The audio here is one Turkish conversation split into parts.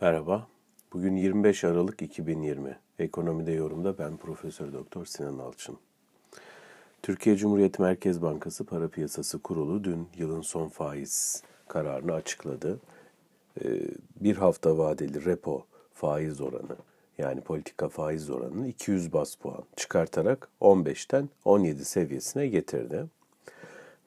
Merhaba. Bugün 25 Aralık 2020. Ekonomide yorumda ben Profesör Doktor Sinan Alçın. Türkiye Cumhuriyet Merkez Bankası Para Piyasası Kurulu dün yılın son faiz kararını açıkladı. Ee, bir hafta vadeli repo faiz oranı yani politika faiz oranını 200 bas puan çıkartarak 15'ten 17 seviyesine getirdi.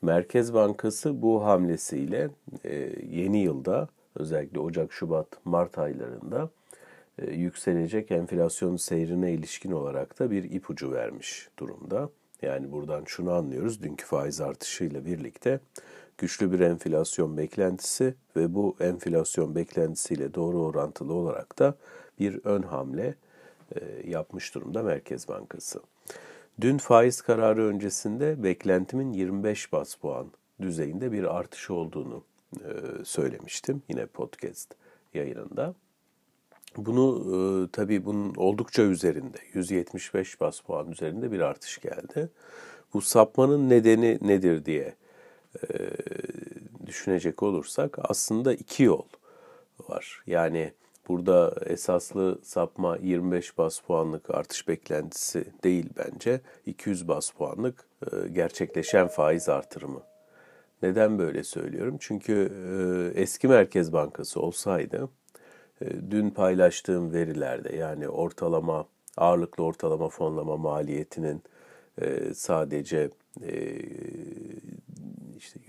Merkez Bankası bu hamlesiyle e, yeni yılda özellikle Ocak, Şubat, Mart aylarında e, yükselecek enflasyon seyrine ilişkin olarak da bir ipucu vermiş durumda. Yani buradan şunu anlıyoruz. Dünkü faiz artışıyla birlikte güçlü bir enflasyon beklentisi ve bu enflasyon beklentisiyle doğru orantılı olarak da bir ön hamle e, yapmış durumda Merkez Bankası. Dün faiz kararı öncesinde beklentimin 25 bas puan düzeyinde bir artış olduğunu söylemiştim yine podcast yayınında. Bunu e, tabii bunun oldukça üzerinde 175 bas puan üzerinde bir artış geldi. Bu sapmanın nedeni nedir diye e, düşünecek olursak aslında iki yol var. Yani burada esaslı sapma 25 bas puanlık artış beklentisi değil bence. 200 bas puanlık e, gerçekleşen faiz artırımı neden böyle söylüyorum? Çünkü e, eski Merkez Bankası olsaydı e, dün paylaştığım verilerde yani ortalama ağırlıklı ortalama fonlama maliyetinin e, sadece e, işte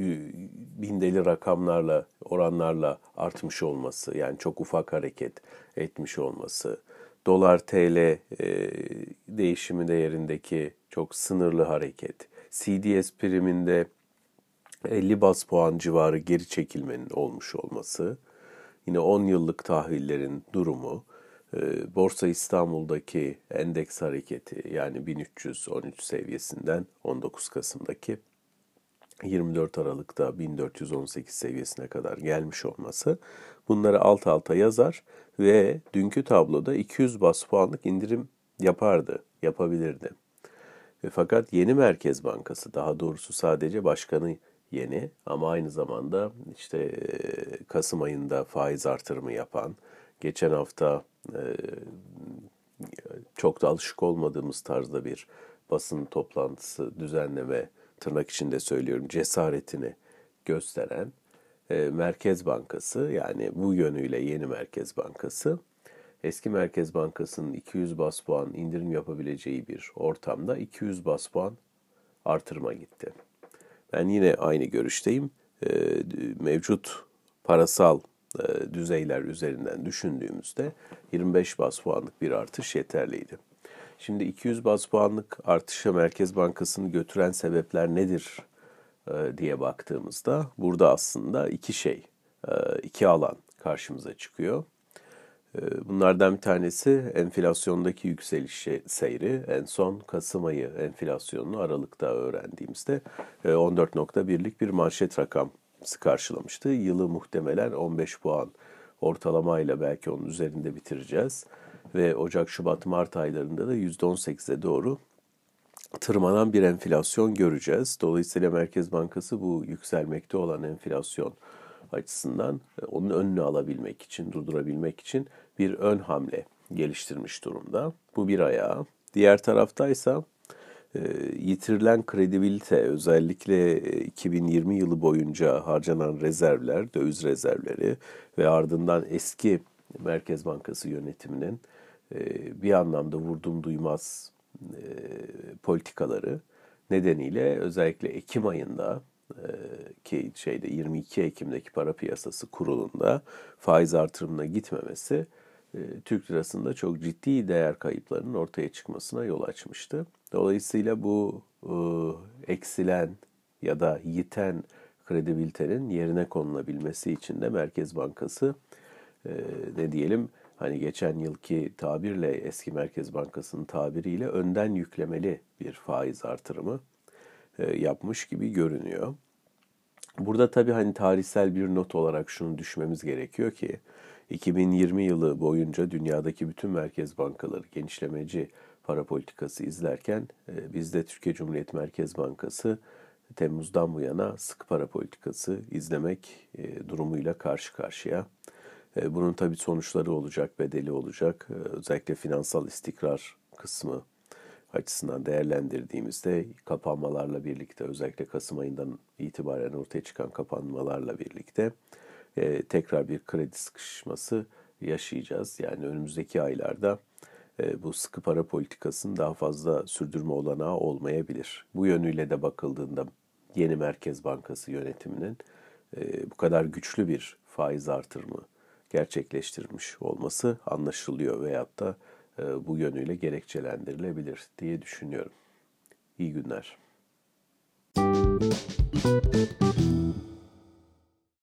bindeli rakamlarla oranlarla artmış olması yani çok ufak hareket etmiş olması dolar TL e, değişimi değerindeki çok sınırlı hareket CDS priminde 50 bas puan civarı geri çekilmenin olmuş olması, yine 10 yıllık tahvillerin durumu, e, Borsa İstanbul'daki endeks hareketi yani 1313 seviyesinden 19 Kasım'daki 24 Aralık'ta 1418 seviyesine kadar gelmiş olması bunları alt alta yazar ve dünkü tabloda 200 bas puanlık indirim yapardı, yapabilirdi. Ve fakat yeni Merkez Bankası daha doğrusu sadece başkanı yeni ama aynı zamanda işte Kasım ayında faiz artırımı yapan, geçen hafta çok da alışık olmadığımız tarzda bir basın toplantısı düzenleme tırnak içinde söylüyorum cesaretini gösteren Merkez Bankası yani bu yönüyle yeni Merkez Bankası eski Merkez Bankası'nın 200 bas puan indirim yapabileceği bir ortamda 200 bas puan artırma gitti. Ben yine aynı görüşteyim. E, mevcut parasal e, düzeyler üzerinden düşündüğümüzde 25 bas puanlık bir artış yeterliydi. Şimdi 200 bas puanlık artışa Merkez Bankası'nı götüren sebepler nedir e, diye baktığımızda burada aslında iki şey, e, iki alan karşımıza çıkıyor. Ee, bunlardan bir tanesi enflasyondaki yükseliş seyri. En son Kasım ayı enflasyonunu Aralık'ta öğrendiğimizde 14.1'lik e, bir manşet rakam karşılamıştı. Yılı muhtemelen 15 puan ortalamayla belki onun üzerinde bitireceğiz. Ve Ocak, Şubat, Mart aylarında da %18'e doğru tırmanan bir enflasyon göreceğiz. Dolayısıyla Merkez Bankası bu yükselmekte olan enflasyon açısından e, onun önünü alabilmek için, durdurabilmek için bir ön hamle geliştirmiş durumda. Bu bir ayağı. Diğer taraftaysa e, yitirilen kredibilite özellikle 2020 e, yılı boyunca harcanan rezervler, döviz rezervleri ve ardından eski Merkez Bankası yönetiminin bir anlamda vurdum duymaz politikaları nedeniyle özellikle Ekim ayında ki şeyde 22 Ekim'deki para piyasası kurulunda faiz artırımına gitmemesi e, Türk lirasında çok ciddi değer kayıplarının ortaya çıkmasına yol açmıştı. Dolayısıyla bu e, eksilen ya da yiten kredibilitenin yerine konulabilmesi için de Merkez Bankası e, ne diyelim hani geçen yılki tabirle eski Merkez Bankası'nın tabiriyle önden yüklemeli bir faiz artırımı yapmış gibi görünüyor. Burada tabii hani tarihsel bir not olarak şunu düşmemiz gerekiyor ki 2020 yılı boyunca dünyadaki bütün merkez bankaları genişlemeci para politikası izlerken e, bizde Türkiye Cumhuriyet Merkez Bankası Temmuz'dan bu yana sık para politikası izlemek e, durumuyla karşı karşıya. E, bunun tabii sonuçları olacak, bedeli olacak. E, özellikle finansal istikrar kısmı açısından değerlendirdiğimizde kapanmalarla birlikte özellikle Kasım ayından itibaren ortaya çıkan kapanmalarla birlikte e, tekrar bir kredi sıkışması yaşayacağız. Yani önümüzdeki aylarda bu sıkı para politikasının daha fazla sürdürme olanağı olmayabilir. Bu yönüyle de bakıldığında yeni Merkez Bankası yönetiminin bu kadar güçlü bir faiz artırımı gerçekleştirmiş olması anlaşılıyor veyahut da e, bu yönüyle gerekçelendirilebilir diye düşünüyorum. İyi günler. Müzik